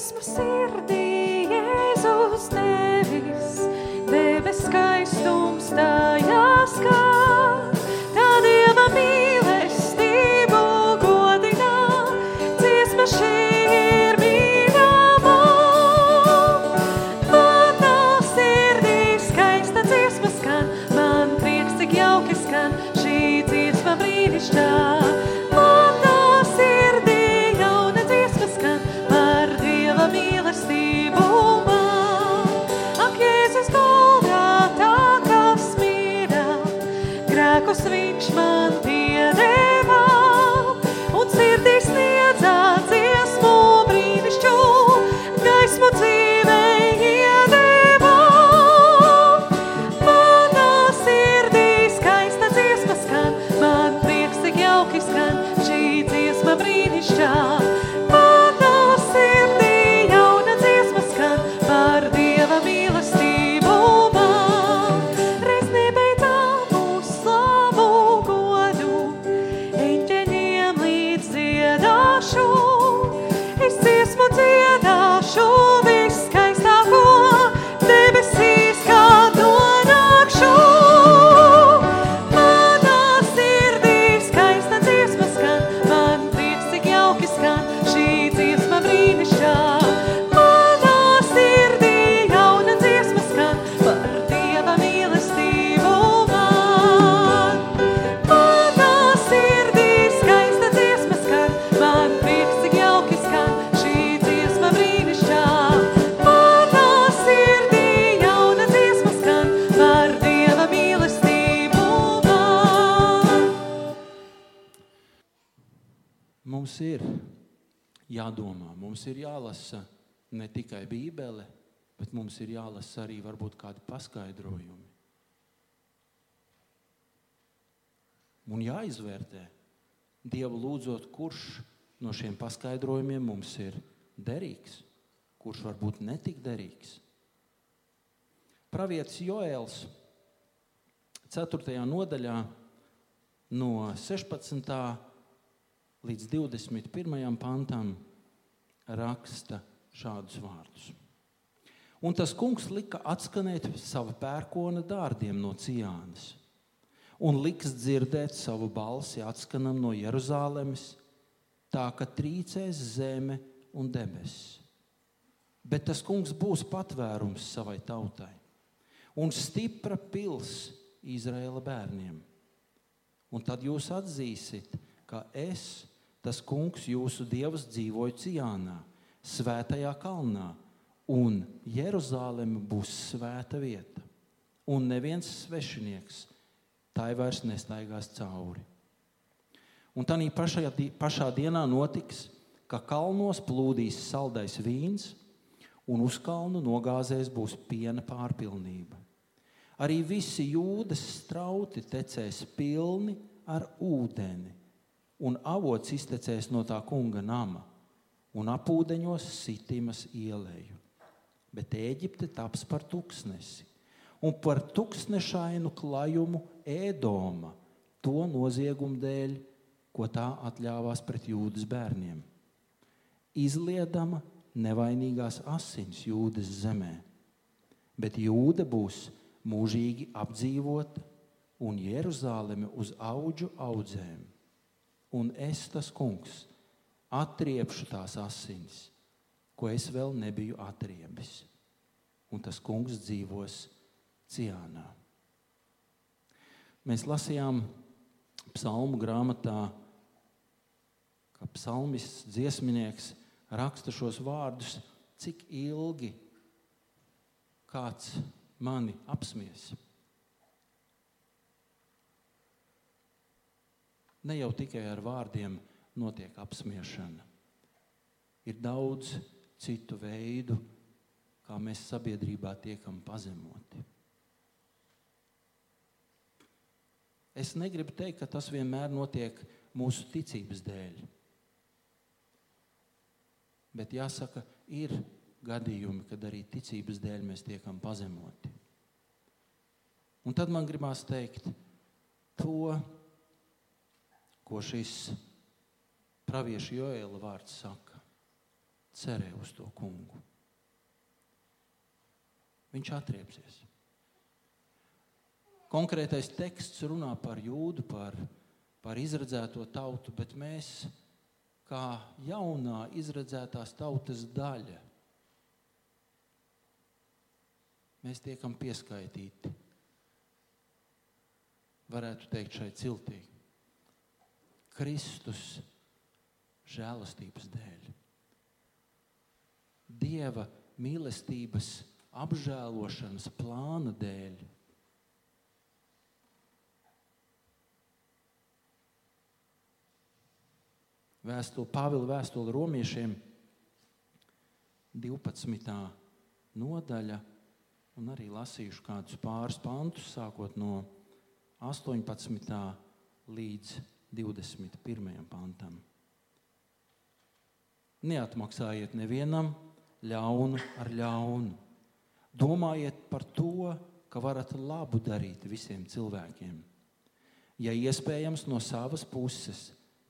dziesmu sirdī, jādomā, mums ir jālasa ne tikai Bībele, bet mums ir jālasa arī varbūt kādi paskaidrojumi. Un jāizvērtē, Dievu lūdzot, kurš no šiem paskaidrojumiem mums ir derīgs, kurš varbūt netik derīgs. Pravietis Joēls 4. nodaļā no 16 līdz 21. pantam raksta šādus vārdus. Un tas kungs lika atskanēt savu pērkona dārdiem no Cijānas, un liks dzirdēt savu balsi atskanam no Jeruzalemes, tā ka trīcēs zeme un debesis. Bet tas kungs būs patvērums savai tautai un stipra pils Izraēla bērniem. Un tad jūs atzīsiet, ka es, tas kungs, jūsu dievs, dzīvoju Cijānā, svētajā kalnā, un Jeruzaleme būs svēta vieta. Un neviens svešinieks tai vairs nestaigās cauri. Un tā pašā, pašā dienā notiks, ka kalnos plūdīs saldais vīns, un uz kalnu nogāzēs būs piena pārpilnība. Arī visi jūdas strauti tecēs pilni ar ūdeni, un avots iztecēs no tā kunga nama, un apūdeņos sitimas ielēju. Bet Eģipte taps par tuksnesi, un par tuksnešainu klajumu ēdoma to noziegumu dēļ, ko tā atļāvās pret jūdas bērniem. Izliedama nevainīgās asins jūdas zemē, bet jūda būs mūžīgi apdzīvota un Jeruzaleme uz augu audzēm. Un es, tas kungs, atriepšu tās asins, ko es vēl nebiju atriebis. Un tas kungs dzīvos Ciānā. Mēs lasījām psalmu grāmatā, ka psalmists, dziesminieks raksta šos vārdus, cik ilgi kāds mani apsmies. Ne jau tikai ar vārdiem notiek apspiešana. Ir daudz citu veidu, kā mēs sabiedrībā tiekam pazemoti. Es negribu teikt, ka tas vienmēr notiek mūsu ticības dēļ. Bet jāsaka, ir gadījumi, kad arī ticības dēļ mēs tiekam pazemoti. Un tad man gribās teikt to, ko šis praviešu Joēla vārds saka. cerē uz to kungu. Viņš atriepsies. Konkrētais teksts runā par jūdu, par, par izredzēto tautu, bet mēs, kā jaunā izredzētās tautas daļa, mēs tiekam pieskaitīti. Varētu teikt, šai ciltī. Kristus žēlastības dēļ. Dieva mīlestības apžēlošanas plāna dēļ. Vēstule, Pāvila vēstule romiešiem 12. nodaļa, un arī lasījuši kādus pāris pantus, sākot no 18. līdz 21. pantam. Neatmaksājiet nevienam ļaunu ar ļaunu. Domājiet par to, ka varat labu darīt visiem cilvēkiem. Ja iespējams, no savas puses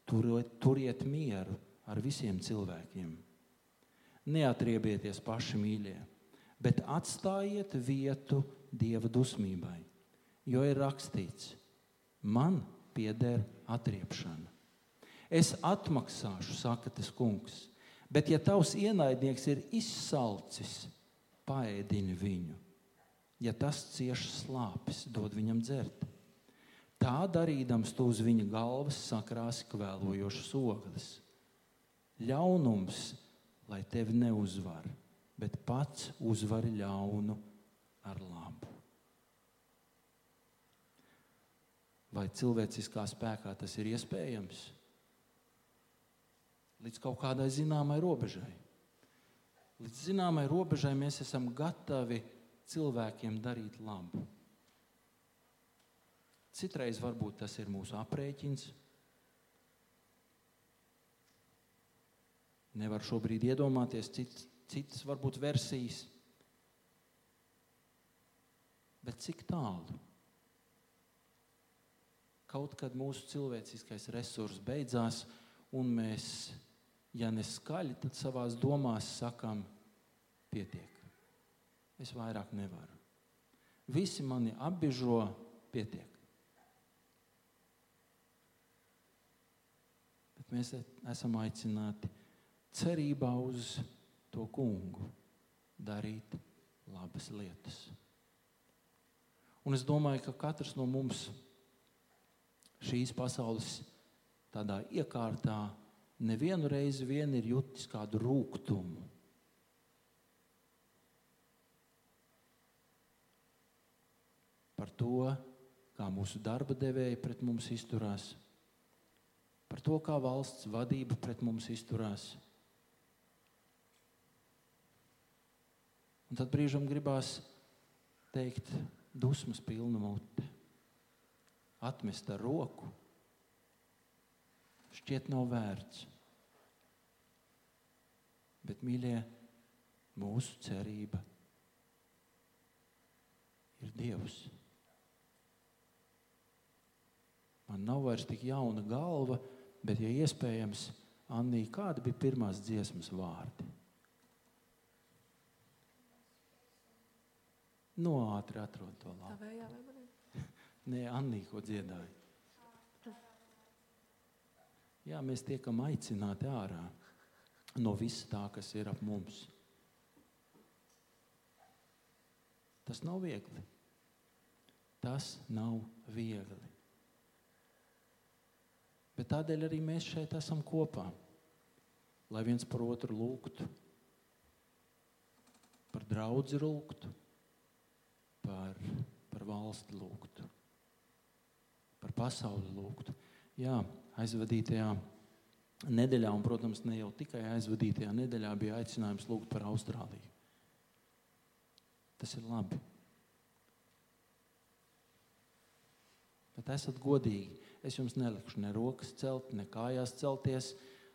turiet, turiet mieru ar visiem cilvēkiem. Neatriebieties paši mīļie, bet atstājiet vietu dieva dusmībai, jo ir rakstīts: Man pieder atriepšana. Es atmaksāšu, saka tas kungs, Bet, ja tavs ienaidnieks ir izsalcis, paēdini viņu. Ja tas cieš slāpes, dod viņam dzert. Tā darīdams, tu uz viņa galvas sakrāsi kvēlojošas ogles. Ļaunums, lai tevi neuzvar, bet pats uzvari ļaunu ar labu. Vai cilvēciskā spēkā tas ir iespējams? līdz kaut kādai zināmai robežai. Līdz zināmai robežai mēs esam gatavi cilvēkiem darīt labu. Citreiz varbūt tas ir mūsu aprēķins. Nevar šobrīd iedomāties cits, citas, varbūt, versijas. Bet cik tālu? Kaut kad mūsu cilvēciskais resurs beidzās, un mēs ja ne skaļi, tad savā domās sakām, pietiek. Es vairāk nevaru. Visi mani apbiežo, pietiek. Bet mēs esam aicināti cerībā uz to kungu darīt labas lietas. Un es domāju, ka katrs no mums šīs pasaules tādā iekārtā nevienu reizi vien ir jutis kādu rūkumu. Par to, kā mūsu darba devēji pret mums izturās, par to, kā valsts vadība pret mums izturās. Un tad brīžam gribās teikt, dusmas pilna mute, atmest ar roku šķiet nav vērts. Bet, mīļie, mūsu cerība ir Dievs. Man nav vairs tik jauna galva, bet, ja iespējams, Anī, kādi bija pirmās dziesmas vārdi? No nu, ātri atrod to labu. Nē, Anī, ko dziedāja. Jā, mēs tiekam aicināti ārā no visa tā, kas ir ap mums. Tas nav viegli. Tas nav viegli. Bet tādēļ arī mēs šeit esam kopā, lai viens par otru lūgtu, par draugu lūgtu, par, par valsti lūgtu, par pasauli lūgtu. Jā, aizvadītajā nedēļā, un, protams, ne jau tikai aizvadītajā nedēļā, bija aicinājums lūgt par Austrāliju. Tas ir labi. Bet esat godīgi. Es jums nelikšu ne rokas celt, ne kājās celties,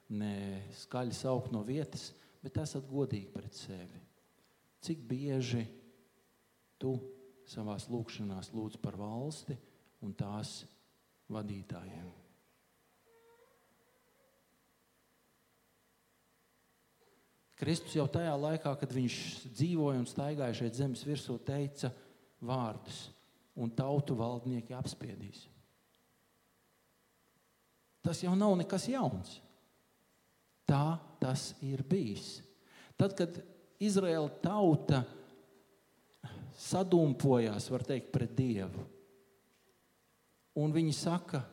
ne skaļi saukt no vietas, bet esat godīgi pret sevi. Cik bieži tu savā lūkšanā lūdz par valsti un tās vadītājiem? Kristus jau tajā laikā, kad viņš dzīvoja un staigāja šeit zemes virsū, teica vārdus, un tautu valdnieki apspiedīs. Tas jau nav nekas jauns. Tā tas ir bijis. Tad, kad Izraēla tauta sadumpojās, var teikt, pret Dievu, un viņi saka,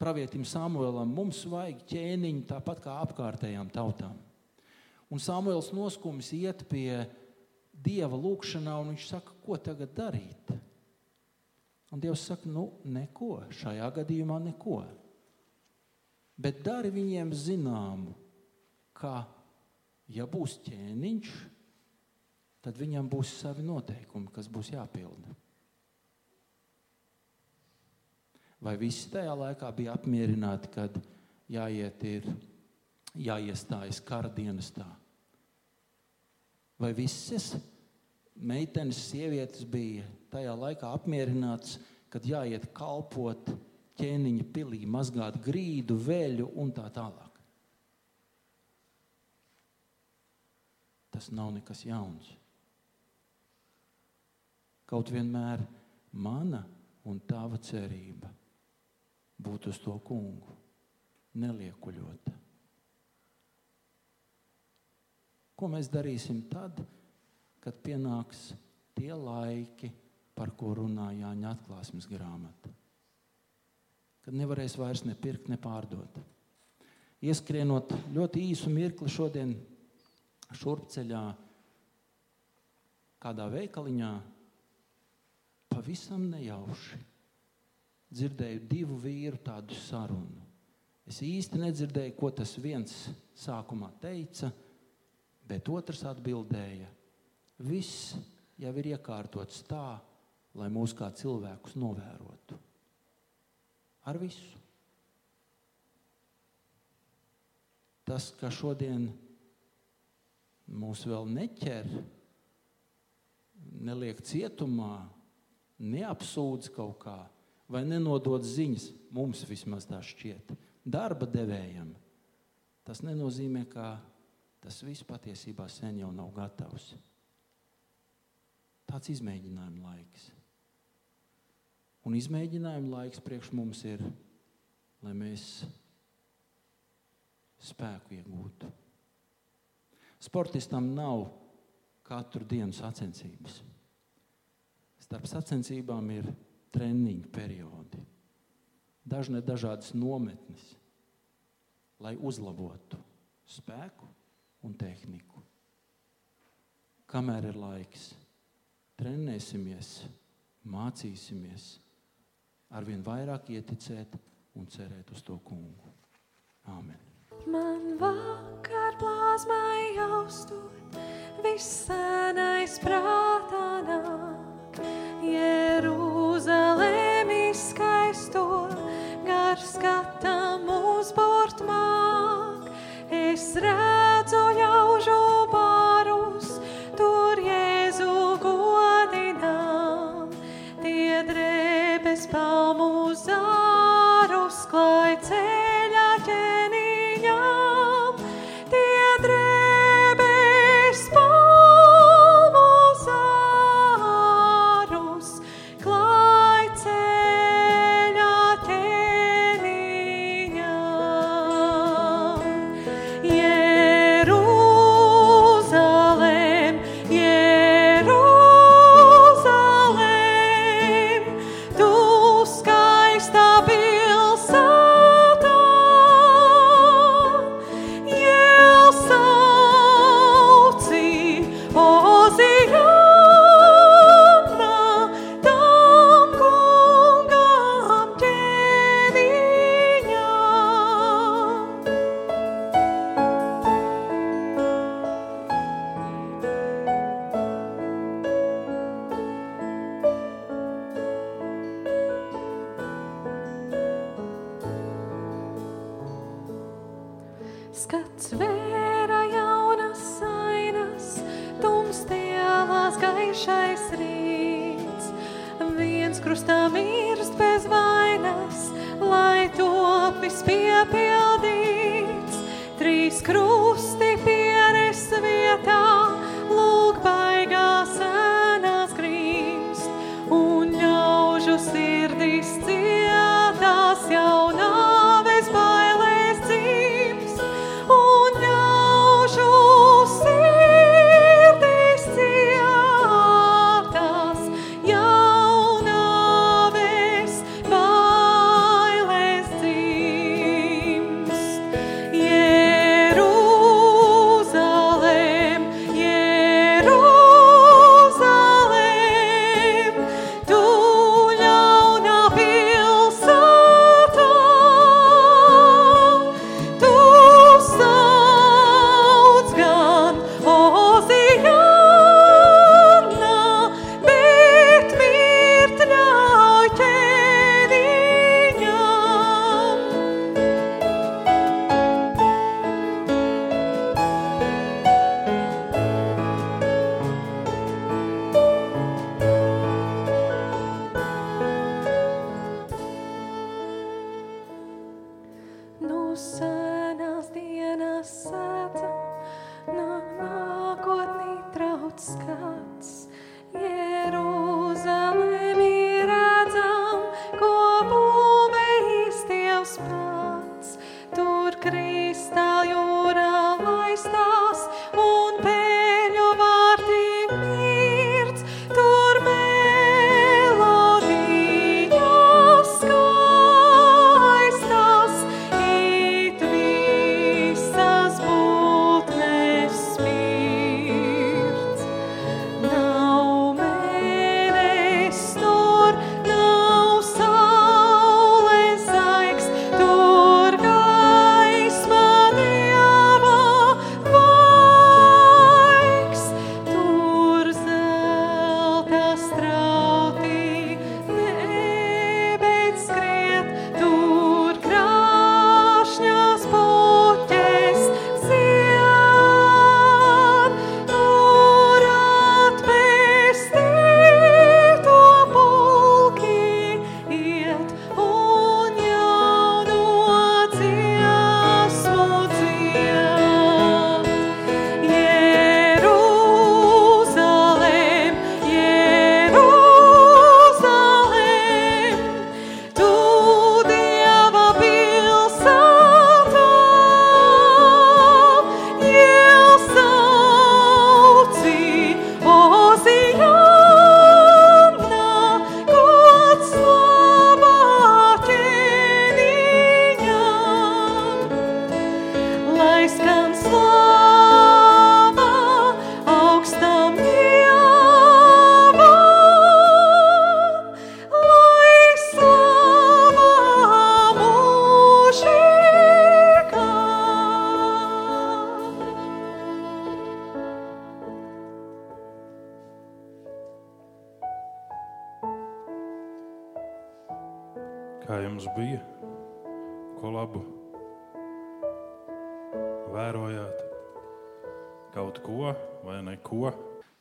pravietim Samuēlam, mums vajag ķēniņu tāpat kā apkārtējām tautām. Un Samuēls noskumis iet pie Dieva lūgšanā, un viņš saka, ko tagad darīt? Un Dievs saka, nu, neko, šajā gadījumā neko. Bet dari viņiem zināmu, ka, ja būs ķēniņš, tad viņam būs savi noteikumi, kas būs jāpilda. Vai visi tajā laikā bija apmierināti, kad jāiet ir, jāiestājas kara dienestā? Vai visas meitenes, sievietes bija tajā laikā apmierinātas, kad jāiet kalpot ķēniņa pilī, mazgāt grīdu, veļu un tā tālāk? Tas nav nekas jauns. Kaut vienmēr mana un tava cerība būt uz to kungu, neliekuļot. Ko mēs darīsim tad, kad pienāks tie laiki, par ko runā Jāņa atklāsmes grāmata? Kad nevarēs vairs ne pirkt, ne pārdot. Ieskrienot ļoti īsu mirkli šodien šurpceļā, kādā veikaliņā, pavisam nejauši dzirdēju divu vīru tādu sarunu. Es īsti nedzirdēju, ko tas viens sākumā teica, bet otrs atbildēja: Viss jau ir iekārtots tā, lai mūs kā cilvēkus novērotu. Ar visu. Tas, ka šodien mūs vēl neķer, neliek cietumā, neapsūdz kaut kā, vai nenodod ziņas, mums vismaz tā šķiet, darba devējam. Tas nenozīmē, ka tas viss patiesībā sen jau nav gatavs. Tāds izmēģinājuma laiks. Un izmēģinājuma laiks priekš mums ir, lai mēs spēku iegūtu. Sportistam nav katru dienu sacensības. Starp sacensībām ir treniņu periodi, dažne dažādas nometnes, lai uzlabotu spēku un tehniku. Kamēr ir laiks, trenēsimies, mācīsimies, arvien vairāk ieticēt un cerēt uz to kungu. Āmen! Man vakar plāsmai austot, viss senais prātā nāk. Jeruzalem izskaisto, gar skatam uzburt māk. Es redzu ļaužu barus, tur Jēzu godinām. Tie drēbes palmu zārus klāj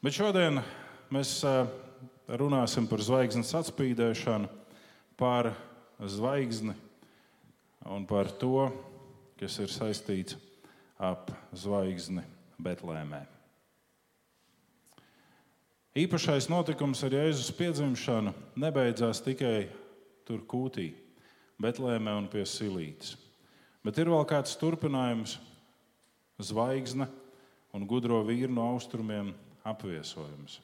Bet šodien mēs runāsim par zvaigznes atspīdēšanu, par zvaigzni un par to, kas ir saistīts ap zvaigzni Betlēmē. Īpašais notikums ar Jēzus piedzimšanu nebeidzās tikai tur kūtī, Betlēmē un pie silītes. Bet ir vēl kāds turpinājums, zvaigzne un gudro vīru no austrumiem apviesojums.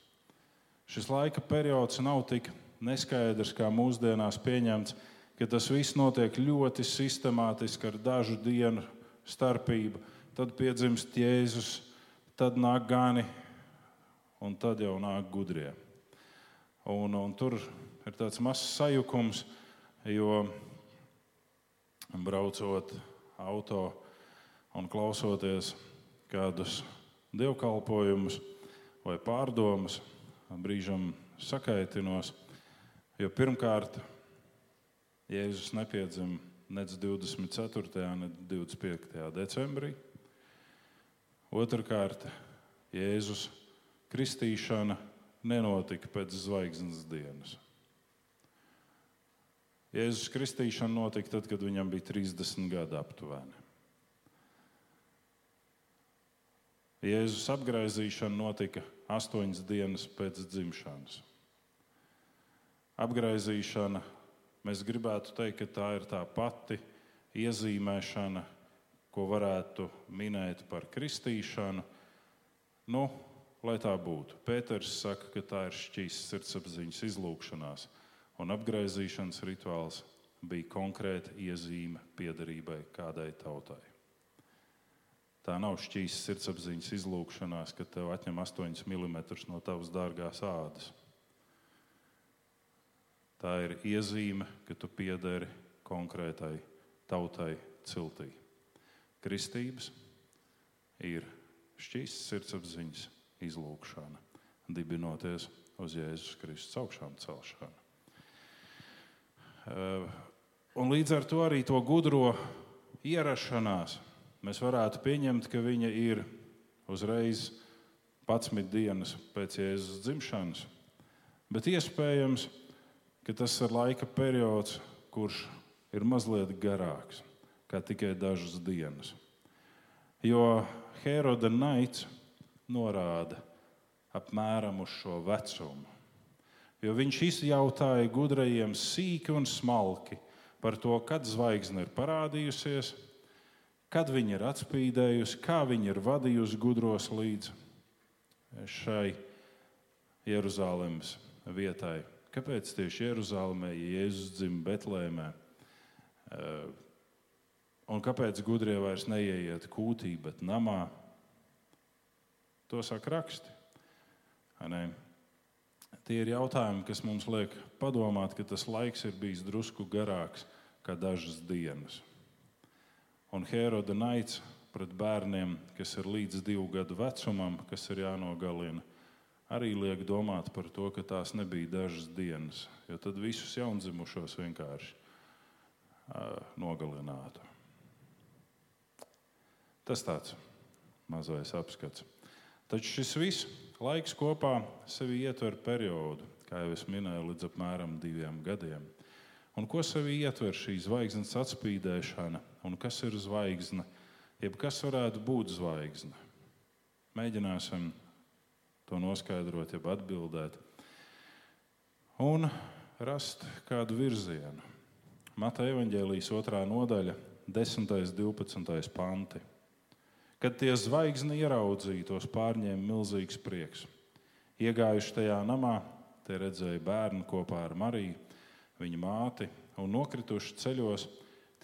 Šis laika periods nav tik neskaidrs, kā mūsdienās pieņemts, ka tas viss notiek ļoti sistemātiski ar dažu dienu starpību. Tad piedzimst Jēzus, tad nāk gani, un tad jau nāk gudrie. Un, un tur ir tāds mazs sajukums, jo braucot auto un klausoties kādus dievkalpojumus vai pārdomas, brīžam sakaitinos. Jo pirmkārt, Jēzus nepiedzima nec 24. ne 25. decembrī. Otrakārt, Jēzus kristīšana nenotika pēc zvaigznes dienas. Jēzus kristīšana notika tad, kad viņam bija 30 gadi aptuveni. Jēzus apgaizīšana notika astoņas dienas pēc dzimšanas. Apgaizīšana, mēs gribētu teikt, ka tā ir tā pati iezīmēšana, ko varētu minēt par kristīšanu. Nu, lai tā būtu. Pēters saka, ka tā ir šķīsta sirdsapziņas izlūkšanās, un apgaizīšanas rituāls bija konkrēta iezīme piederībai kādai tautai. Tā nav šķīsta sirdsapziņas izlūkšanās, kad tev atņem 8 mm no tavas dārgās ādas. Tā ir iezīme, ka tu piederi konkrētai tautai ciltī. Kristības ir šķīsta sirdsapziņas izlūkšana, dibinoties uz Jēzus Kristus augšām celšanu. Un līdz ar to arī to gudro ierašanās mēs varētu pieņemt, ka viņa ir uzreiz 11 dienas pēc Jēzus dzimšanas. Bet iespējams, ka tas ir laika periods, kurš ir mazliet garāks, kā tikai dažas dienas. Jo Heroda naids norāda apmēram uz šo vecumu. Jo viņš izjautāja gudrajiem sīki un smalki par to, kad zvaigzne ir parādījusies, kad viņa ir atspīdējusi, kā viņa ir vadījusi gudros līdz šai Jeruzalemes vietai. Kāpēc tieši Jeruzalemē, Jēzus dzimta Betlēmē? Eh, un kāpēc gudrie vairs neieiet kūtī, bet namā? To saka raksti. Tie ir jautājumi, kas mums liek padomāt, ka tas laiks ir bijis drusku garāks kā dažas dienas un Heroda naids pret bērniem, kas ir līdz divu gadu vecumam, kas ir jānogalina, arī liek domāt par to, ka tās nebija dažas dienas, jo tad visus jaundzimušos vienkārši uh, nogalinātu. Tas tāds mazais apskats. Taču šis viss laiks kopā sevi ietver periodu, kā jau es minēju, līdz apmēram diviem gadiem. Un ko sevi ietver šī zvaigznes atspīdēšana, un kas ir zvaigzne, jeb kas varētu būt zvaigzne? Mēģināsim to noskaidrot, jeb atbildēt, un rast kādu virzienu. Mata evanģēlijas otrā nodaļa, 10. un 12. panti. Kad tie zvaigzni ieraudzīja, tos pārņēma milzīgs prieks. Iegājuši tajā namā, te redzēja bērnu kopā ar Mariju viņa māti, un nokrituši ceļos,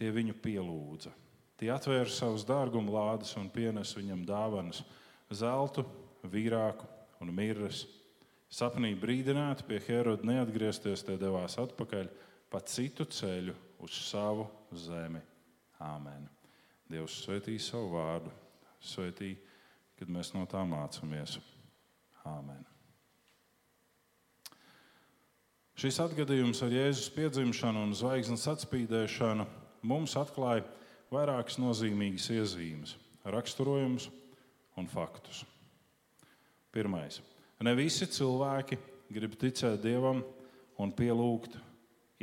tie viņu pielūdza. Tie atvēra savus dārgumu lādes un pienesa viņam dāvanas - zeltu, vīrāku un mirras. Sapnī brīdināti pie Heroda neatgriezties, tie devās atpakaļ pa citu ceļu uz savu zemi. Āmen. Dievs svētī savu vārdu, svētī, kad mēs no tā mācāmies. Āmen. Šis atgadījums ar Jēzus piedzimšanu un zvaigznes atspīdēšanu mums atklāja vairākas nozīmīgas iezīmes, raksturojumus un faktus. Pirmais. Ne visi cilvēki grib ticēt Dievam un pielūgt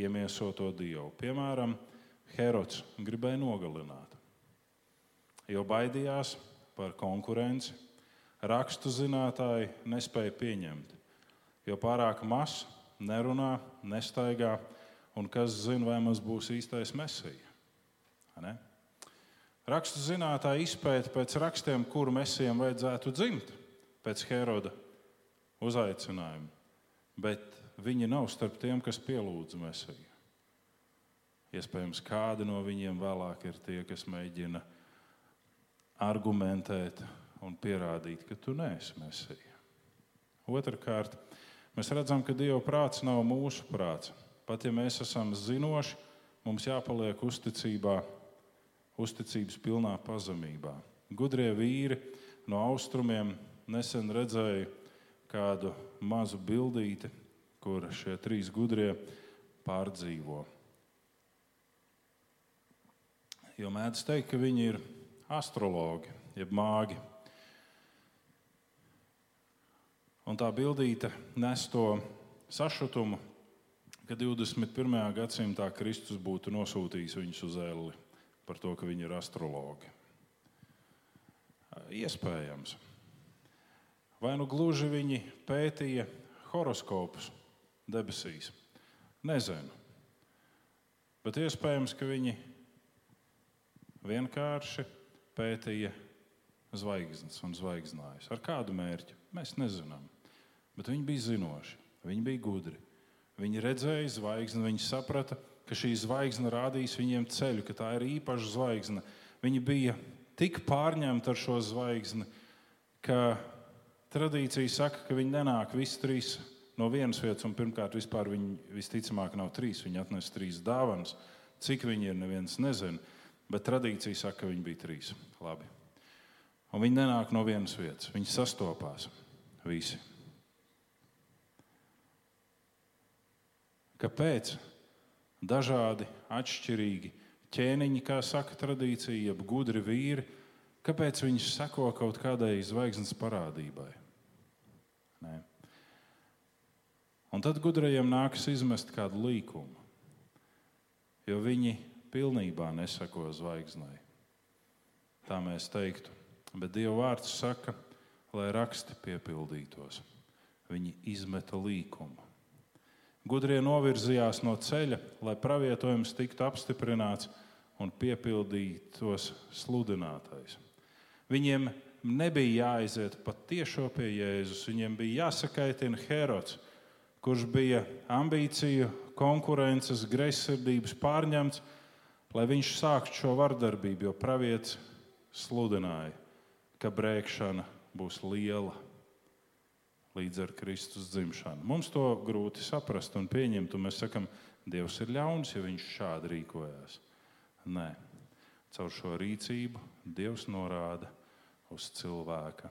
iemiesoto Dievu. Piemēram, Herods gribēja nogalināt, jo baidījās par konkurenci. Rakstu zinātāji nespēja pieņemt, jo pārāk mazs nerunā, nestaigā, un kas zina, vai mums būs īstais mesija. Rakstu zinātāji izpēta pēc rakstiem, kuru mesijam vajadzētu dzimt pēc Heroda uzaicinājuma, bet viņi nav starp tiem, kas pielūdz mesiju. Iespējams, kādi no viņiem vēlāk ir tie, kas mēģina argumentēt un pierādīt, ka tu neesi mesija. Otrakārt, Mēs redzam, ka Dieva prāts nav mūsu prāts. Pat ja mēs esam zinoši, mums jāpaliek uzticībā, uzticības pilnā pazemībā. Gudrie vīri no austrumiem nesen redzēja kādu mazu bildīti, kur šie trīs gudrie pārdzīvo. Jo mēdz teikt, ka viņi ir astrologi, jeb māgi. Un tā bildīte nes to sašutumu, ka 21. gadsimtā Kristus būtu nosūtījis viņus uz elli par to, ka viņi ir astrologi. Iespējams, vai nu gluži viņi pētīja horoskopus debesīs. Nezinu. Bet iespējams, ka viņi vienkārši pētīja zvaigznes un zvaigznājus. Ar kādu mērķi? Mēs nezinām. Bet viņi bija zinoši, viņi bija gudri. Viņi redzēja zvaigzni, viņi saprata, ka šī zvaigzne rādīs viņiem ceļu, ka tā ir īpaša zvaigzne. Viņi bija tik pārņemti ar šo zvaigzni, ka tradīcija saka, ka viņi nenāk visi trīs no vienas vietas. Pirmkārt, vispār viņi visticamāk nav trīs. Viņi atnesa trīs dāvanas. Cik viņi ir, neviens nezina. Bet tradīcija saka, ka viņi bija trīs. Labi. Un viņi nenāk no vienas vietas. Viņi sastopās visi. Kāpēc? Dažādi, atšķirīgi ķēniņi, kā saka tradīcija, jeb gudri vīri, kāpēc viņi seko kaut kādai zvaigznes parādībai? Nē. Un tad gudrajiem nākas izmest kādu līkumu, jo viņi pilnībā neseko zvaigznei. Tā mēs teiktu. Bet Dieva vārds saka, lai raksti piepildītos. Viņi izmeta līkumu. Gudrie novirzījās no ceļa, lai pravietojums tiktu apstiprināts un piepildītos sludinātais. Viņiem nebija jāaiziet pat tiešo pie Jēzus, viņiem bija jāsakaitina Herods, kurš bija ambīciju, konkurences, greizsirdības pārņemts, lai viņš sāktu šo vardarbību, jo pravietis sludināja, ka brēkšana būs liela līdz ar Kristus dzimšanu. Mums to grūti saprast un pieņemt, un mēs sakam, Dievs ir ļauns, ja viņš šādi rīkojās. Nē, caur šo rīcību Dievs norāda uz cilvēka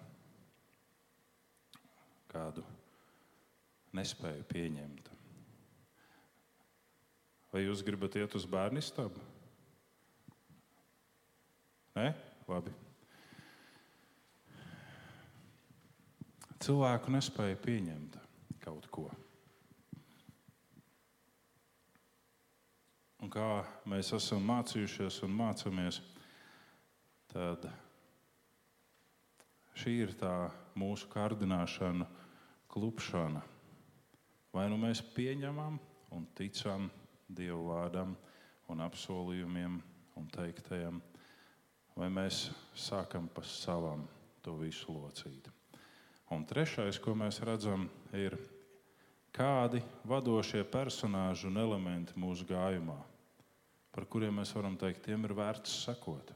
kādu nespēju pieņemt. Vai jūs gribat iet uz bērnu istabu? Nē, labi. Cilvēku nespēja pieņemt kaut ko. Un kā mēs esam mācījušies un mācāmies, tad šī ir tā mūsu kārdināšana, klupšana. Vai nu mēs pieņemam un ticam Dieva vārdam un apsolījumiem un teiktajam, vai mēs sākam pa savam to visu locīt. Un trešais, ko mēs redzam, ir kādi vadošie personāļi un elementi mūsu gājumā, par kuriem mēs varam teikt, tiem ir vērts sekot.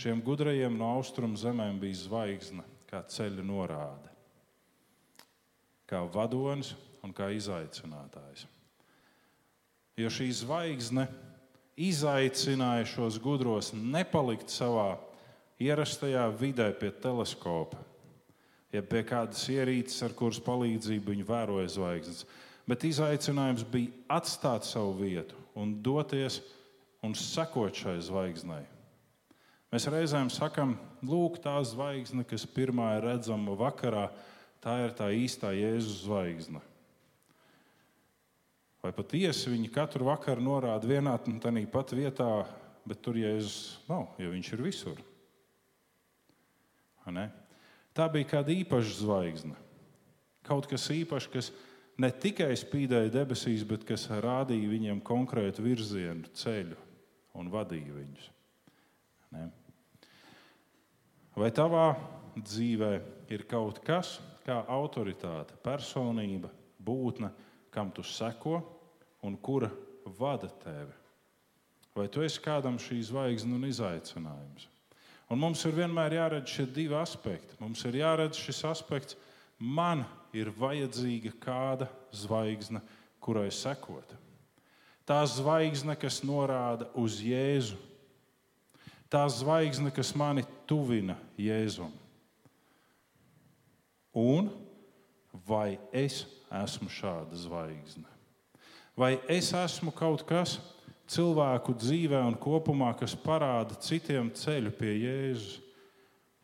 Šiem gudrajiem no austrumu zemēm bija zvaigzne, kā ceļa norāde, kā vadonis un kā izaicinātājs. Jo šī zvaigzne izaicināja šos gudros nepalikt savā ierastajā vidē pie teleskopa, ja pie kādas ierīces, ar kuras palīdzību viņi vēroja zvaigznes. Bet izaicinājums bija atstāt savu vietu un doties un sekot šai zvaigznei. Mēs reizēm sakām, lūk, tā zvaigzne, kas pirmā ir redzama vakarā, tā ir tā īstā Jēzus zvaigzne. Vai patiesi viņi katru vakaru norāda vienā un tā pat vietā, bet tur Jēzus nav, jo viņš ir visur. Ne? Tā bija kāda īpaša zvaigzne. Kaut kas īpašs, kas ne tikai spīdēja debesīs, bet kas rādīja viņiem konkrētu virzienu, ceļu un vadīja viņus. Ne? Vai tavā dzīvē ir kaut kas, kā autoritāte, personība, būtne, kam tu seko un kura vada tevi? Vai tu esi kādam šī zvaigznes un izaicinājums? Un mums ir vienmēr jāredz šie divi aspekti. Mums ir jāredz šis aspekts, man ir vajadzīga kāda zvaigzne, kurai sekot. Tā zvaigzne, kas norāda uz Jēzu, tā zvaigzne, kas mani tuvina Jēzum. Un vai es esmu šāda zvaigzne? Vai es esmu kaut kas, kas cilvēku dzīvē un kopumā, kas parāda citiem ceļu pie Jēzus.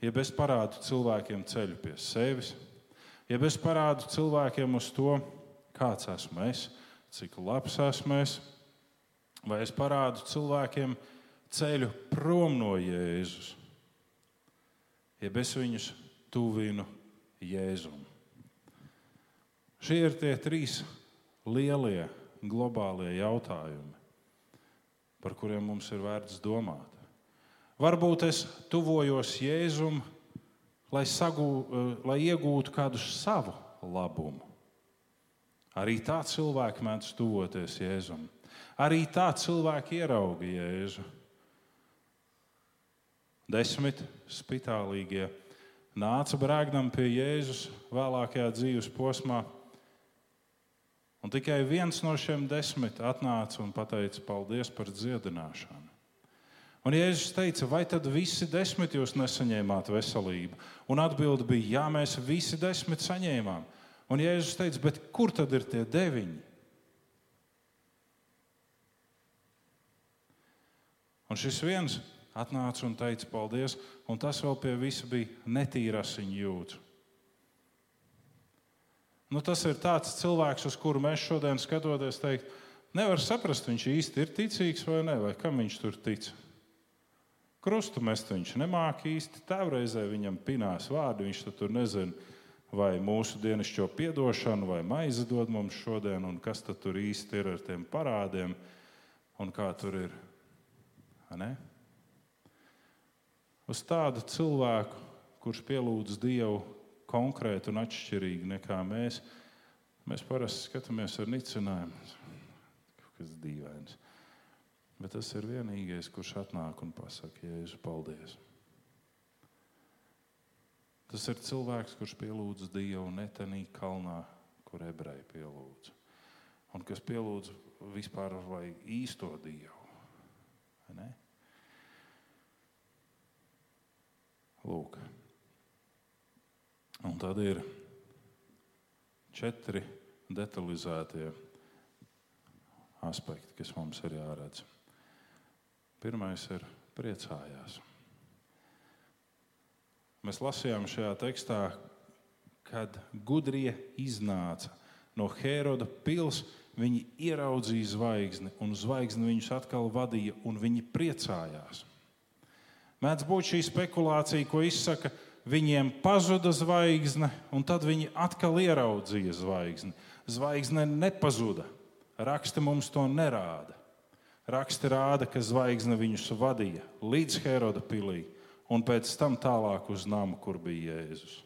Ja es parādu cilvēkiem ceļu pie sevis, ja es parādu cilvēkiem uz to, kāds esmu es, cik labs esmu es, vai es parādu cilvēkiem ceļu prom no Jēzus, ja es viņus tuvinu Jēzum. Šie ir tie trīs lielie globālie jautājumi, par kuriem mums ir vērts domāt. Varbūt es tuvojos Jēzum, lai, sagū, eh, lai iegūtu kādu savu labumu. Arī tā cilvēki mēdz tuvoties Jēzum. Arī tā cilvēki ierauga Jēzu. Desmit spitālīgie nāca brēkdam pie Jēzus vēlākajā dzīves posmā. Un tikai viens no šiem desmit atnāca un teica paldies par dziedināšanu. Un Jēzus teica, vai tad visi desmit jūs nesaņēmāt veselību? Un atbilde bija, jā, mēs visi desmit saņēmām. Un Jēzus teica, bet kur tad ir tie deviņi? Un šis viens atnāca un teica paldies, un tas vēl pie visa bija netīras viņa jūtas. Nu, tas ir tāds cilvēks, uz kuru mēs šodien skatoties, teikt, nevar saprast, viņš īsti ir ticīgs vai nē, vai kam viņš tur tic. Krustu mest viņš nemāca īsti. Tēvreizē viņam pinās vārdi, viņš tur nezina, vai mūsu dienascho piedošanu, vai maizi dod mums šodien, un kas tur īsti ir ar tiem parādiem, un kā tur ir. Ne? Uz tādu cilvēku, kurš pielūdz Dievu konkrēti un atšķirīgi nekā mēs, mēs parasti skatāmies ar nicinājumu. Kas dīvains. Bet tas ir vienīgais, kurš atnāk un pasakā, Jēzu, paldies. Tas ir cilvēks, kurš pielūdz Dievu netenī kalnā, kur ebreji pielūdz. Un kas pielūdz vispār vai īsto Dievu. Ne? Lūk. Un tad ir četri detalizētie aspekti, kas mums ir jāredz. Pirmais ir priecājās. Mēs lasījām šajā tekstā, kad gudrie iznāca no Heroda pilsētas. Viņi ieraudzīja zvaigzni, un zvaigzni viņus atkal vadīja, un viņi priecājās. Mēdz būt šī spekulācija, ko izsaka, viņiem pazuda zvaigzne, un tad viņi atkal ieraudzīja zvaigzni. Zvaigzne nepazuda. Raksta mums to nerāda. Raksti rāda, ka zvaigzne viņus vadīja līdz Heroda pilī un pēc tam tālāk uz namu, kur bija Jēzus.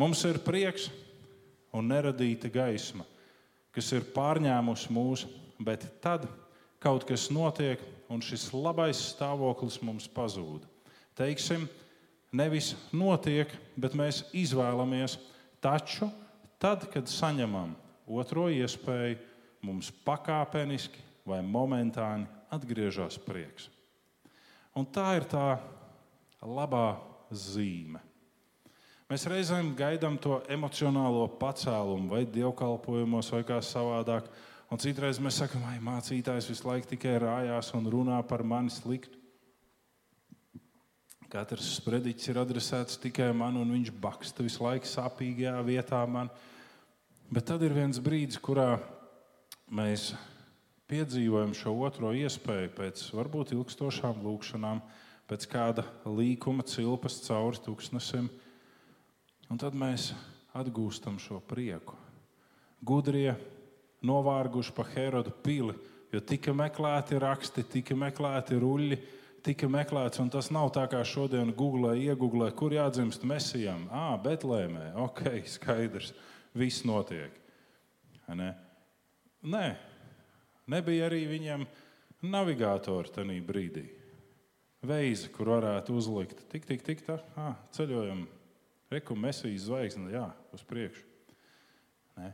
Mums ir prieks un neradīta gaisma, kas ir pārņēmusi mūs, bet tad kaut kas notiek, un šis labais stāvoklis mums pazūd. Teiksim, nevis notiek, bet mēs izvēlamies, taču tad, kad saņemam otro iespēju, mums pakāpeniski vai momentāni atgriežas prieks. Un tā ir tā labā zīme. Mēs reizēm gaidām to emocionālo pacēlumu, vai dievkalpojumos, vai kā savādāk. Un citreiz mēs sakām, ka mācītājs visu laiku tikai rājās un runā par mani sliktu. Katrs sprediķis ir adresēts tikai man, un viņš baksta visu laiku sāpīgajā vietā man. Bet tad ir viens brīdis, kurā mēs piedzīvojam šo otro iespēju pēc varbūt ilgstošām lūkšanām, pēc kāda līkuma cilpas cauri tūkstnesim, un tad mēs atgūstam šo prieku. Gudrie novārguši pa Herodu pili, jo tika meklēti raksti, tika meklēti ruļļi, tika meklēts, un tas nav tā kā šodien Google iegūlē, kur jādzimst mesijam. Ah, Betlēmē, ok, skaidrs, viss notiek. Ne? Nē, nebija arī viņam navigātori tajā brīdī. Veizi, kur varētu uzlikt, tik, tik, tik tā, ah, ceļojam, rekomendācijas zvaigzni, jā, uz priekšu. Ne?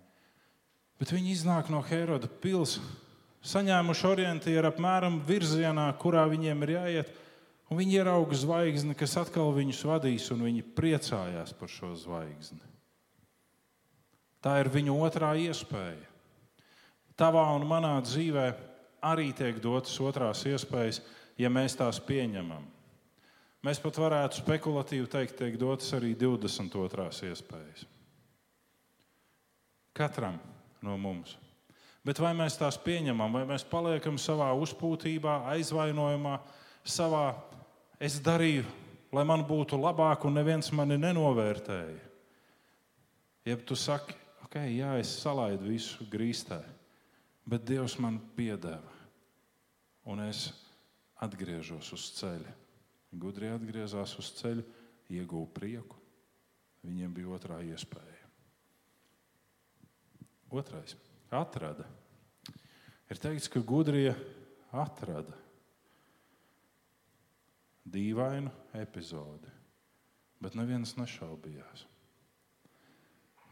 Bet viņi iznāk no Heroda pilsētas, saņēmuši orientieru apmēram virzienā, kurā viņiem ir jāiet, un viņi ierauga zvaigzni, kas atkal viņus vadīs, un viņi priecājās par šo zvaigzni. Tā ir viņu otrā iespēja. Tavā un manā dzīvē arī tiek dotas otrās iespējas, ja mēs tās pieņemam. Mēs pat varētu spekulatīvi teikt, tiek dotas arī 22. iespējas. Katram no mums. Bet vai mēs tās pieņemam, vai mēs paliekam savā uzpūtībā, aizvainojumā, savā es darīju lai man būtu labāk un neviens mani nenovērtēja. Jeb tu saki, ok, jā, es salaidu visu grīstē, bet Dievs man piedeva, un es atgriežos uz ceļa. Gudri atgriezās uz ceļa, ieguva prieku. Viņiem bija otrā iespēja. Otrais - atrada. Ir teikts, ka gudrie atrada dīvainu epizodi, bet neviens nešaubījās.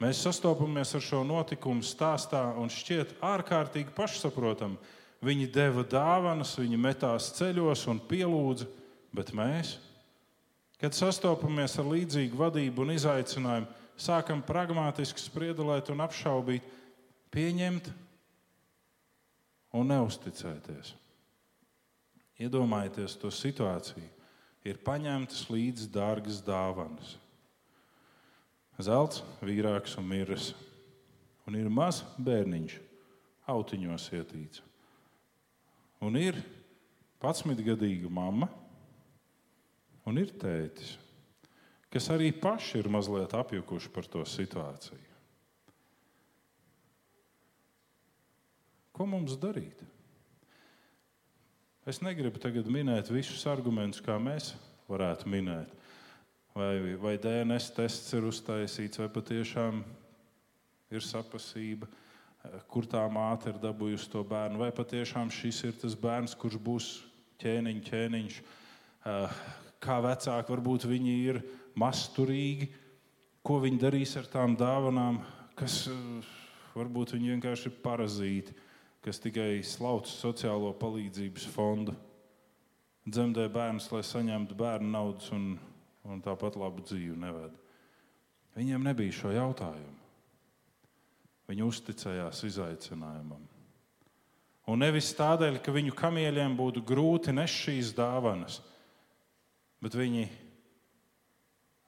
Mēs sastopamies ar šo notikumu stāstā un šķiet ārkārtīgi pašsaprotami. Viņi deva dāvanas, viņi metās ceļos un pielūdza, bet mēs, kad sastopamies ar līdzīgu vadību un izaicinājumu, sākam pragmatiski spriedelēt un apšaubīt, pieņemt un neusticēties. Iedomājieties to situāciju. Ir paņemtas līdzi dārgas dāvanas. Zelts, vīrāks un miris. Un ir mazs bērniņš, autiņos ietīts. Un ir 11-gadīga mamma, un ir tētis, kas arī paši ir mazliet apjukuši par to situāciju. Ko mums darīt? Es negribu tagad minēt visus argumentus, kā mēs varētu minēt. Vai, vai DNS tests ir uztaisīts, vai patiešām ir sapasība, kur tā māte ir dabūjusi to bērnu, vai patiešām šis ir tas bērns, kurš būs ķēniņš, ķēniņš. Kā vecāki varbūt viņi ir masturīgi, ko viņi darīs ar tām dāvanām, kas varbūt viņi vienkārši ir parazīti kas tikai slauc sociālo palīdzības fondu, dzemdē bērnus, lai saņemtu bērnu naudas un, un tāpat labu dzīvi neved. Viņiem nebija šo jautājumu. Viņi uzticējās izaicinājumam. Un nevis tādēļ, ka viņu kamieļiem būtu grūti nest šīs dāvanas, bet viņi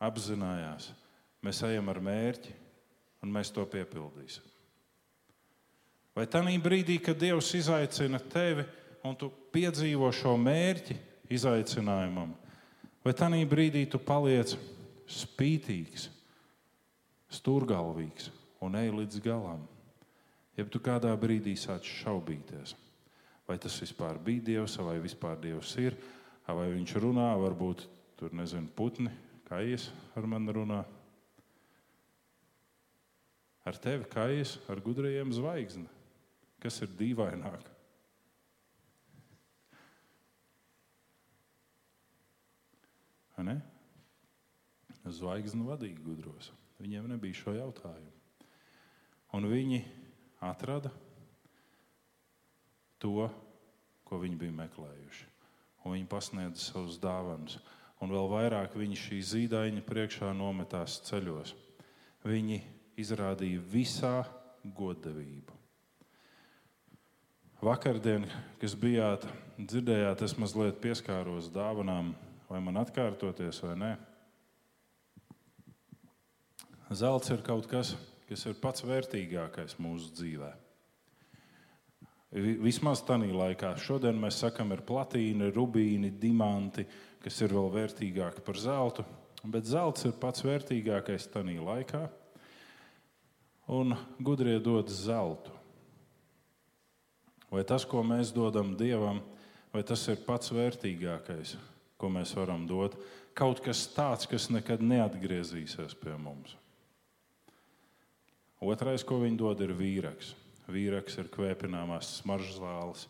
apzinājās, mēs ejam ar mērķi un mēs to piepildīsim. Vai tajā brīdī, kad Dievs izaicina tevi un tu piedzīvo šo mērķi izaicinājumam, vai tajā brīdī tu paliec spītīgs, stūrgalvīgs un ej līdz galam? Ja tu kādā brīdī sāc šaubīties, vai tas vispār bija Dievs, vai vispār Dievs ir, vai viņš runā, varbūt tur nezinu, putni, kā ies ar mani runā. Ar tevi kā ies ar gudrajiem zvaigznēm kas ir dīvaināk. Zvaigznes vadīja gudros. Viņiem nebija šo jautājumu. Un viņi atrada to, ko viņi bija meklējuši. Un viņi pasniedza savus dāvanas. Un vēl vairāk viņi šī zīdaiņa priekšā nometās ceļos. Viņi izrādīja visā godavību. Vakardien, kas bijāt, dzirdējāt, es mazliet pieskāros dāvanām, vai man atkārtoties vai nē. Zelts ir kaut kas, kas ir pats vērtīgākais mūsu dzīvē. Vismaz tādā laikā. Šodien mēs sakām, ir platīna, rubīni, diamanti, kas ir vēl vērtīgāki par zeltu. Bet zelts ir pats vērtīgākais tajā laikā. Un gudrie dod zeltu. Vai tas, ko mēs dodam Dievam, vai tas ir pats vērtīgākais, ko mēs varam dot? Kaut kas tāds, kas nekad neatgriezīsies pie mums. Otrais, ko viņi dod, ir vīraks. Vīraks ir kvēpināmās smaržas zāles,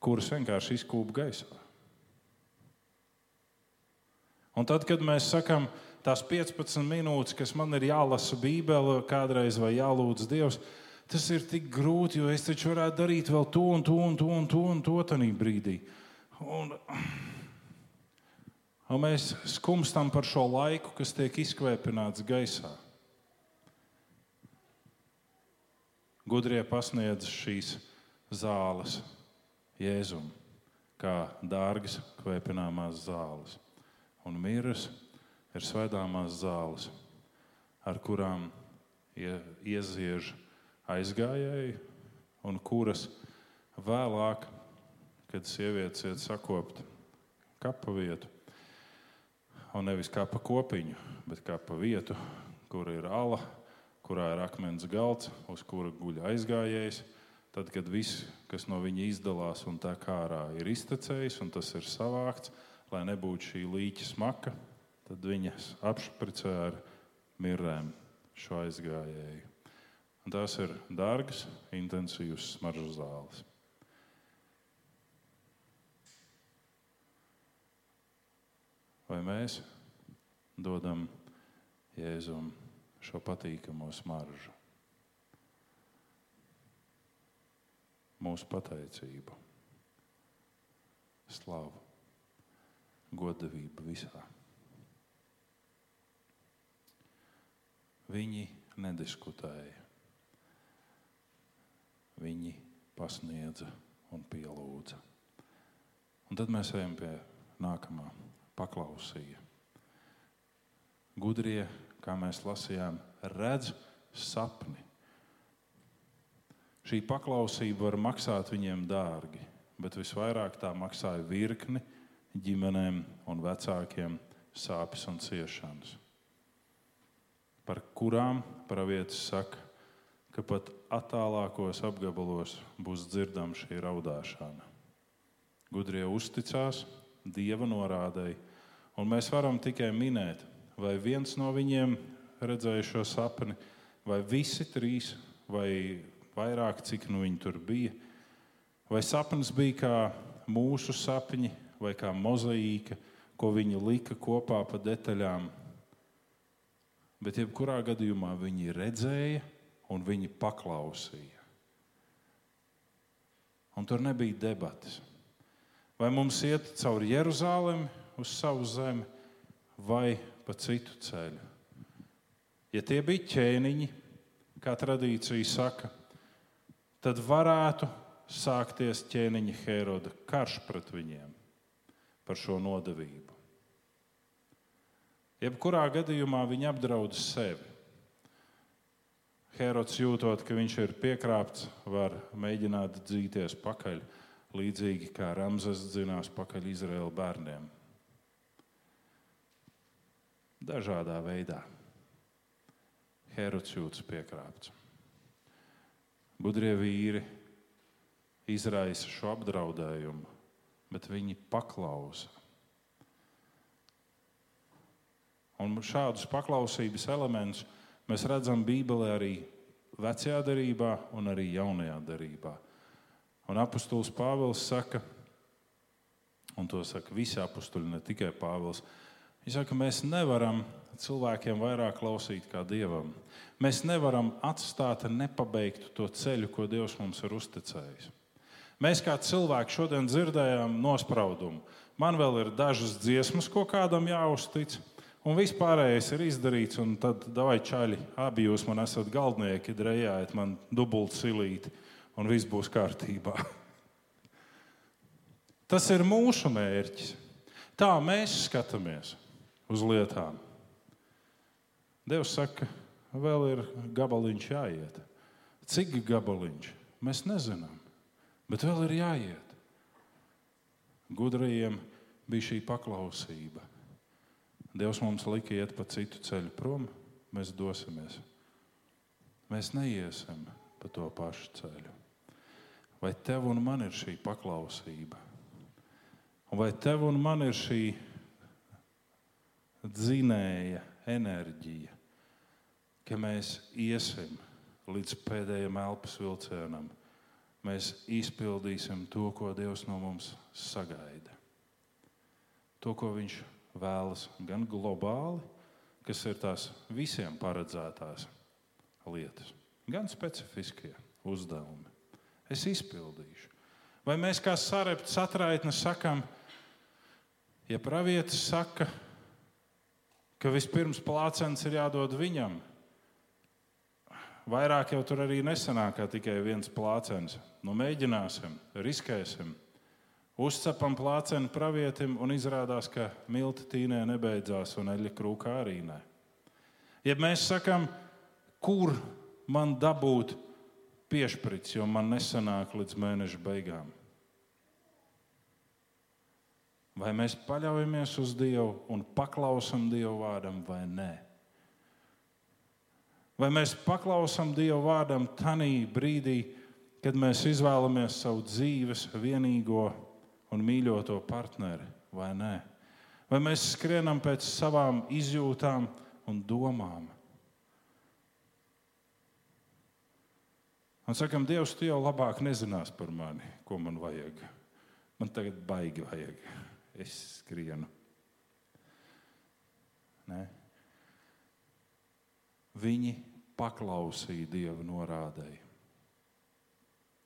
kuras vienkārši izkūp gaisā. Un tad, kad mēs sakām, tās 15 minūtes, kas man ir jālasa Bībele, kādreiz vai jālūdz Dievs, tas ir tik grūti, jo es taču varētu darīt vēl to un to un to un to un to tajā brīdī. Un, un mēs skumstam par šo laiku, kas tiek izkvēpināts gaisā. Gudrie pasniedz šīs zāles Jēzum, kā dārgas kvēpināmās zāles. Un miras ir svētāmās zāles, ar kurām ieziež aizgājēji, un kuras vēlāk, kad sievietes iet sakopt kapa vietu, un nevis kā pa kopiņu, bet kā pa vietu, kur ir ala, kurā ir akmens galds, uz kura guļ aizgājējs. Tad, kad viss, kas no viņa izdalās un tā kā ārā ir iztecējis un tas ir savākts, lai nebūtu šī līķa smaka, tad viņas apšpricē ar mirrēm šo aizgājēju. Un tās ir dārgas, intensīvas smaržu zāles. Vai mēs dodam Jēzum šo patīkamo smaržu? Mūsu pateicību, slavu, godavību visā. Viņi nediskutēja. Viņi pasniedza un pielūdza. Un tad mēs ejam pie nākamā paklausīja. Gudrie, kā mēs lasījām, redz sapni. Šī paklausība var maksāt viņiem dārgi, bet visvairāk tā maksāja virkni ģimenēm un vecākiem sāpes un ciešanas, par kurām pravietis saka, ka pat attālākos apgabalos būs dzirdama šī raudāšana. Gudrie uzticās, dieva norādēji. Un mēs varam tikai minēt, vai viens no viņiem redzēja šo sapni, vai visi trīs, vai vairāk, cik nu viņi tur bija. Vai sapnis bija kā mūsu sapņi, vai kā mozaīka, ko viņi lika kopā pa detaļām. Bet jebkurā gadījumā viņi redzēja un viņi paklausīja. Un tur nebija debatas. Vai mums iet cauri Jeruzalemi uz savu zemi vai pa citu ceļu? Ja tie bija ķēniņi, kā tradīcija saka, tad varētu sākties ķēniņa Heroda karš pret viņiem par šo nodevību. Jebkurā gadījumā viņi apdraud sevi. Herods jūtot, ka viņš ir piekrāpts, var mēģināt dzīties pakaļ līdzīgi kā Ramzes dzinās pakaļ Izraēla bērniem. Dažādā veidā. Herods jūtas piekrāpts. Gudrie vīri izraisa šo apdraudējumu, bet viņi paklausa. Un šādus paklausības elementus mēs redzam Bībelē arī vecajā darbā un arī jaunajā darbā. Un apustulis Pāvils saka, un to saka visi apustuli, ne tikai Pāvils. Viņš saka, ka mēs nevaram cilvēkiem vairāk klausīt kā dievam. Mēs nevaram atstāt nepabeigtu to ceļu, ko Dievs mums ir uzticējis. Mēs kā cilvēki šodien dzirdējām nospraudumu. Man vēl ir dažas dziesmas, ko kādam jāuztic, un viss pārējais ir izdarīts. Tad, vai čaļi, abi jūs man esat galdnieki, drejājiet man dubult silīti un viss būs kārtībā. Tas ir mūsu mērķis. Tā mēs skatāmies uz lietām. Dievs saka, vēl ir gabaliņš jāiet. Cik gabaliņš? Mēs nezinām, bet vēl ir jāiet. Gudrajiem bija šī paklausība. Dievs mums lika iet pa citu ceļu prom, mēs dosimies. Mēs neiesim pa to pašu ceļu. Vai tev un man ir šī paklausība? Vai tev un man ir šī dzinēja enerģija, ka mēs iesim līdz pēdējiem elpas vilcienam? Mēs izpildīsim to, ko Dievs no mums sagaida. To, ko Viņš vēlas gan globāli, kas ir tās visiem paredzētās lietas, gan specifiskie uzdevumi es izpildīšu. Vai mēs kā sarepta satraitne sakām, ja pravietis saka, ka vispirms plācens ir jādod viņam, vairāk jau tur arī nesanāk tikai viens plācens. Nu, mēģināsim, riskēsim. Uzcepam plāceni pravietim un izrādās, ka milti tīnē nebeidzās un eļļa krūkā arī nē. Ja mēs sakām, kur man dabūt piešprits, jo man nesanāk līdz mēneša beigām. Vai mēs paļaujamies uz Dievu un paklausām Dieva vārdam vai nē? Vai mēs paklausām Dieva vārdam tajā brīdī, kad mēs izvēlamies savu dzīves vienīgo un mīļoto partneri, vai nē? Vai mēs skrienam pēc savām izjūtām un domām? Un sakam, Dievs, tu jau labāk nezinās par mani, ko man vajag. Man tagad baigi vajag. Es skrienu. Ne? Viņi paklausīja Dieva norādēji.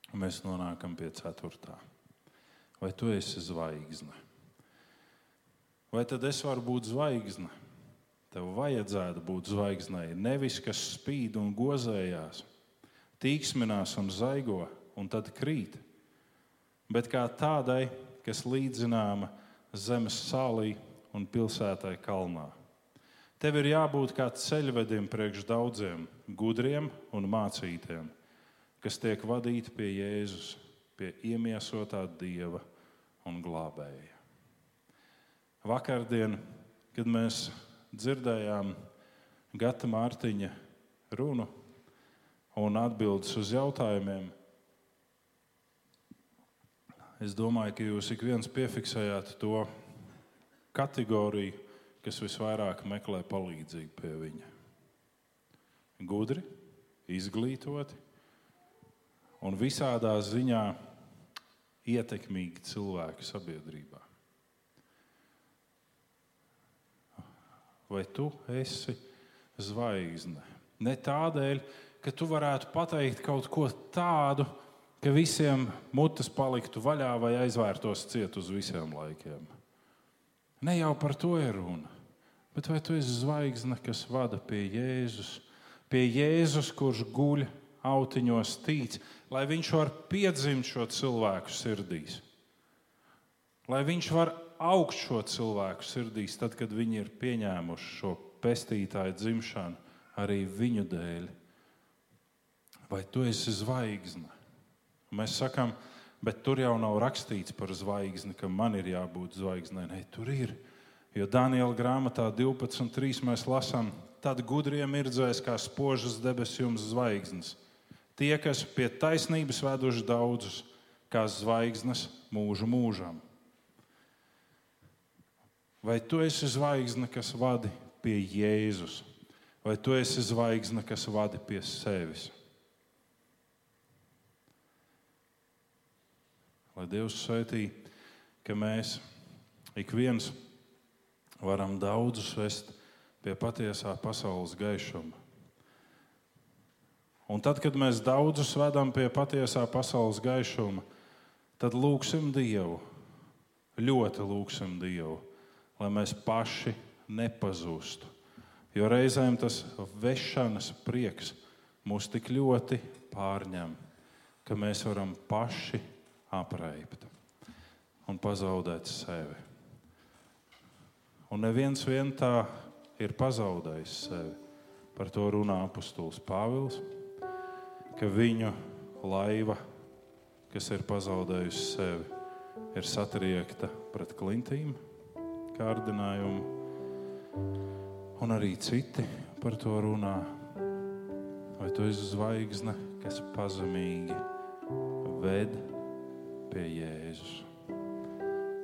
Un mēs nonākam pie ceturtā. Vai tu esi zvaigzne? Vai tad es varu būt zvaigzne? Tev vajadzētu būt zvaigznei, nevis kas spīd un gozējās, tīksminās un zaigo un tad krīt, bet kā tādai, kas līdzināma zemes sālī un pilsētai kalnā. Tev ir jābūt kā ceļvedim priekš daudziem, gudriem un mācītiem, kas tiek vadīti pie Jēzus, pie iemiesotā dieva un glābēja. Vakardien, kad mēs dzirdējām Gata Mārtiņa runu un atbildes uz jautājumiem, es domāju, ka jūs ik viens piefiksējāt to kategoriju, kas visvairāk meklē palīdzību pie viņa. Gudri, izglītoti un visādā ziņā ietekmīgi cilvēki sabiedrībā. Vai tu esi zvaigzne? Ne tādēļ, ka tu varētu pateikt kaut ko tādu, ka visiem mutes paliktu vaļā vai aizvērtos ciet uz visiem laikiem. Ne jau par to ir runa. Bet vai tu esi zvaigzne, kas vada pie Jēzus, pie Jēzus, kurš guļ autiņos tīc, lai viņš var piedzimt šo cilvēku sirdīs? Lai viņš var augt šo cilvēku sirdīs, tad, kad viņi ir pieņēmuši šo pestītāju dzimšanu arī viņu dēļ. Vai tu esi zvaigzne? Mēs sakām, Bet tur jau nav rakstīts par zvaigzni, ka man ir jābūt zvaigznei. Nē, tur ir. Jo Daniela grāmatā 12.3 mēs lasām, tad gudriem ir dzēs kā spožas debesu jums zvaigznes. Tie, kas pie taisnības veduši daudzus, kā zvaigznes mūžu mūžam. Vai tu esi zvaigzne, kas vadi pie Jēzus, vai tu esi zvaigzne, kas vadi pie sevis? Lai Dievs svētī, ka mēs ik viens varam daudzus vest pie patiesā pasaules gaišuma. Un tad, kad mēs daudzus vedam pie patiesā pasaules gaišuma, tad lūgsim Dievu, ļoti lūgsim Dievu, lai mēs paši nepazustu. Jo reizēm tas vešanas prieks mūs tik ļoti pārņem, ka mēs varam paši apraipt un pazaudēt sevi. Un neviens vien tā ir pazaudējis sevi. Par to runā apustulis Pāvils, ka viņu laiva, kas ir pazaudējusi sevi, ir satriekta pret klintīm, kārdinājumu. Un arī citi par to runā. Vai tu esi zvaigzne, kas pazemīgi ved pie Jēzus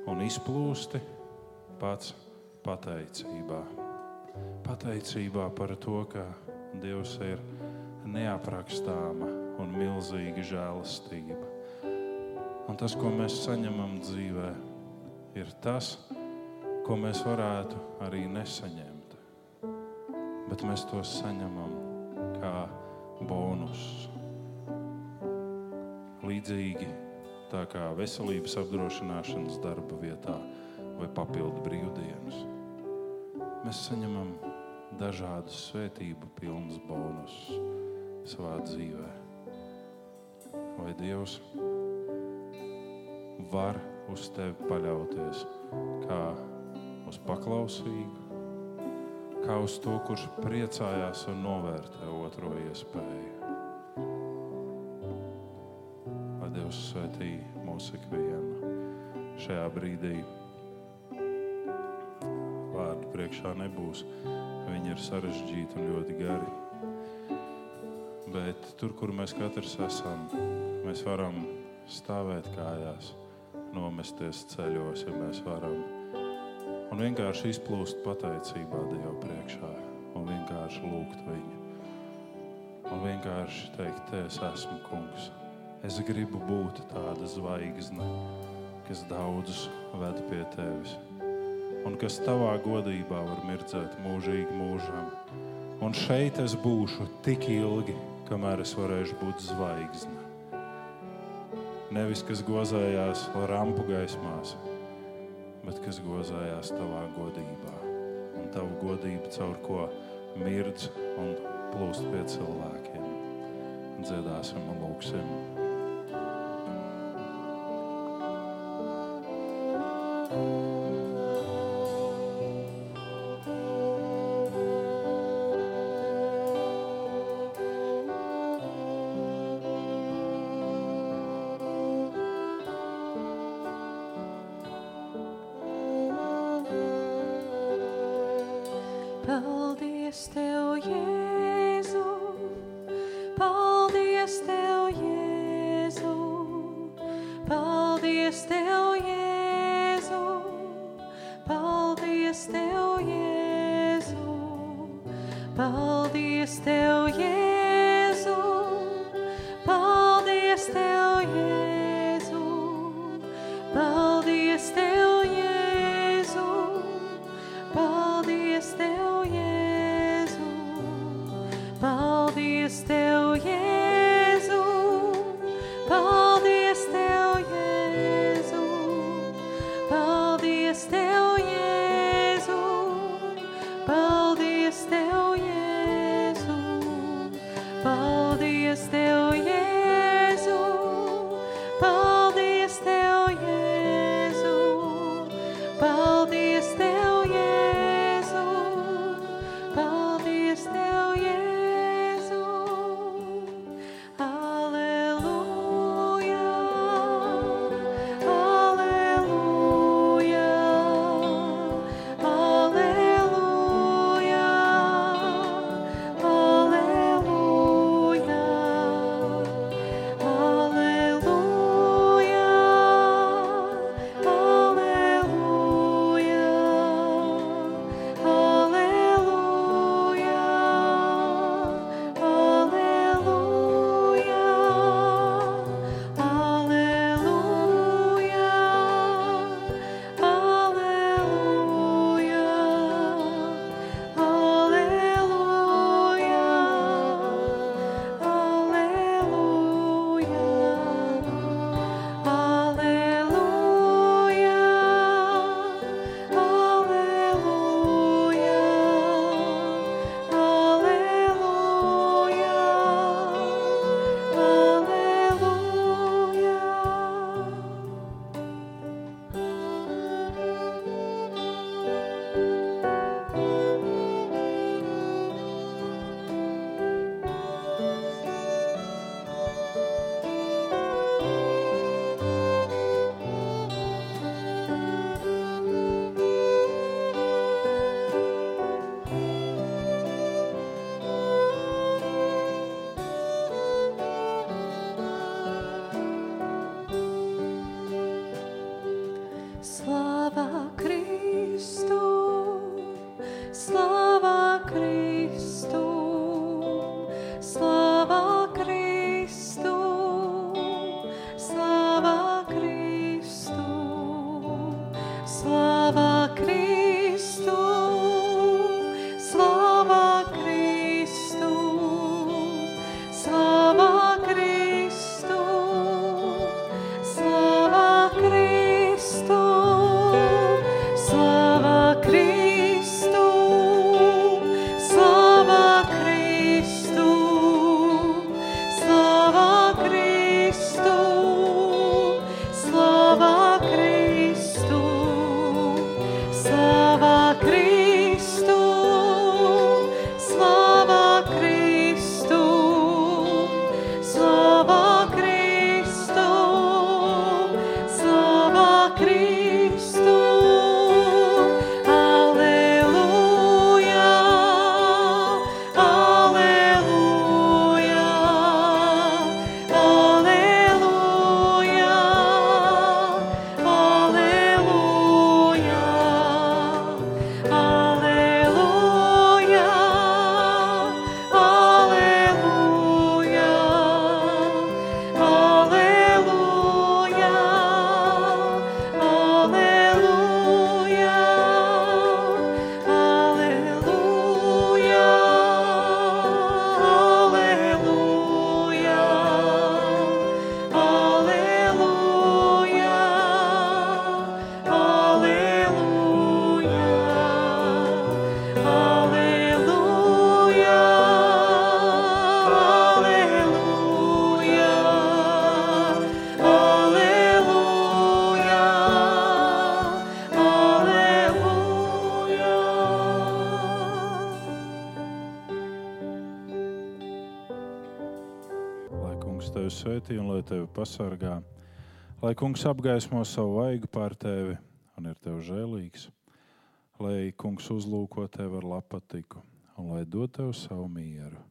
un izplūsti pats pateicībā. Pateicībā par to, ka Dievs ir neaprakstāma un milzīga žēlastība. Un tas, ko mēs saņemam dzīvē, ir tas, ko mēs varētu arī nesaņemt. Bet mēs to saņemam kā bonusu. Līdzīgi tā kā veselības apdrošināšanas darba vietā vai papildu brīvdienas. Mēs saņemam dažādus svētību pilnus bonusus savā dzīvē. Vai Dievs var uz tevi paļauties kā uz paklausīgu, kā uz to, kurš priecājās un novērtē otro iespēju? Dievs svētī mūsu ikvienu šajā brīdī. priekšā nebūs. Viņi ir sarežģīti un ļoti gari. Bet tur, kur mēs katrs esam, mēs varam stāvēt kājās, nomesties ceļos, ja mēs varam. Un vienkārši izplūst pateicībā Dieva priekšā un vienkārši lūgt viņu. Un vienkārši teikt, te es esmu kungs. Es gribu būt tāda zvaigzne, kas daudzus ved pie tevis. Un kas tavā godībā var mirdzēt mūžīgi mūžam. Un šeit es būšu tik ilgi, kamēr es varēšu būt zvaigzne. Nevis kas gozējās lampu gaismās, bet kas gozējās tavā godībā. Un tavu godību caur ko mirdz un plūst pie cilvēkiem. Dziedāsim un lūksim. Paldies Tev, Jēzu! Paldies Tev, svētī un lai tevi pasargā. Lai kungs apgaismo savu vaigu pār tevi un ir tev žēlīgs. Lai kungs uzlūko tevi ar lapatiku un lai dod tev savu mieru.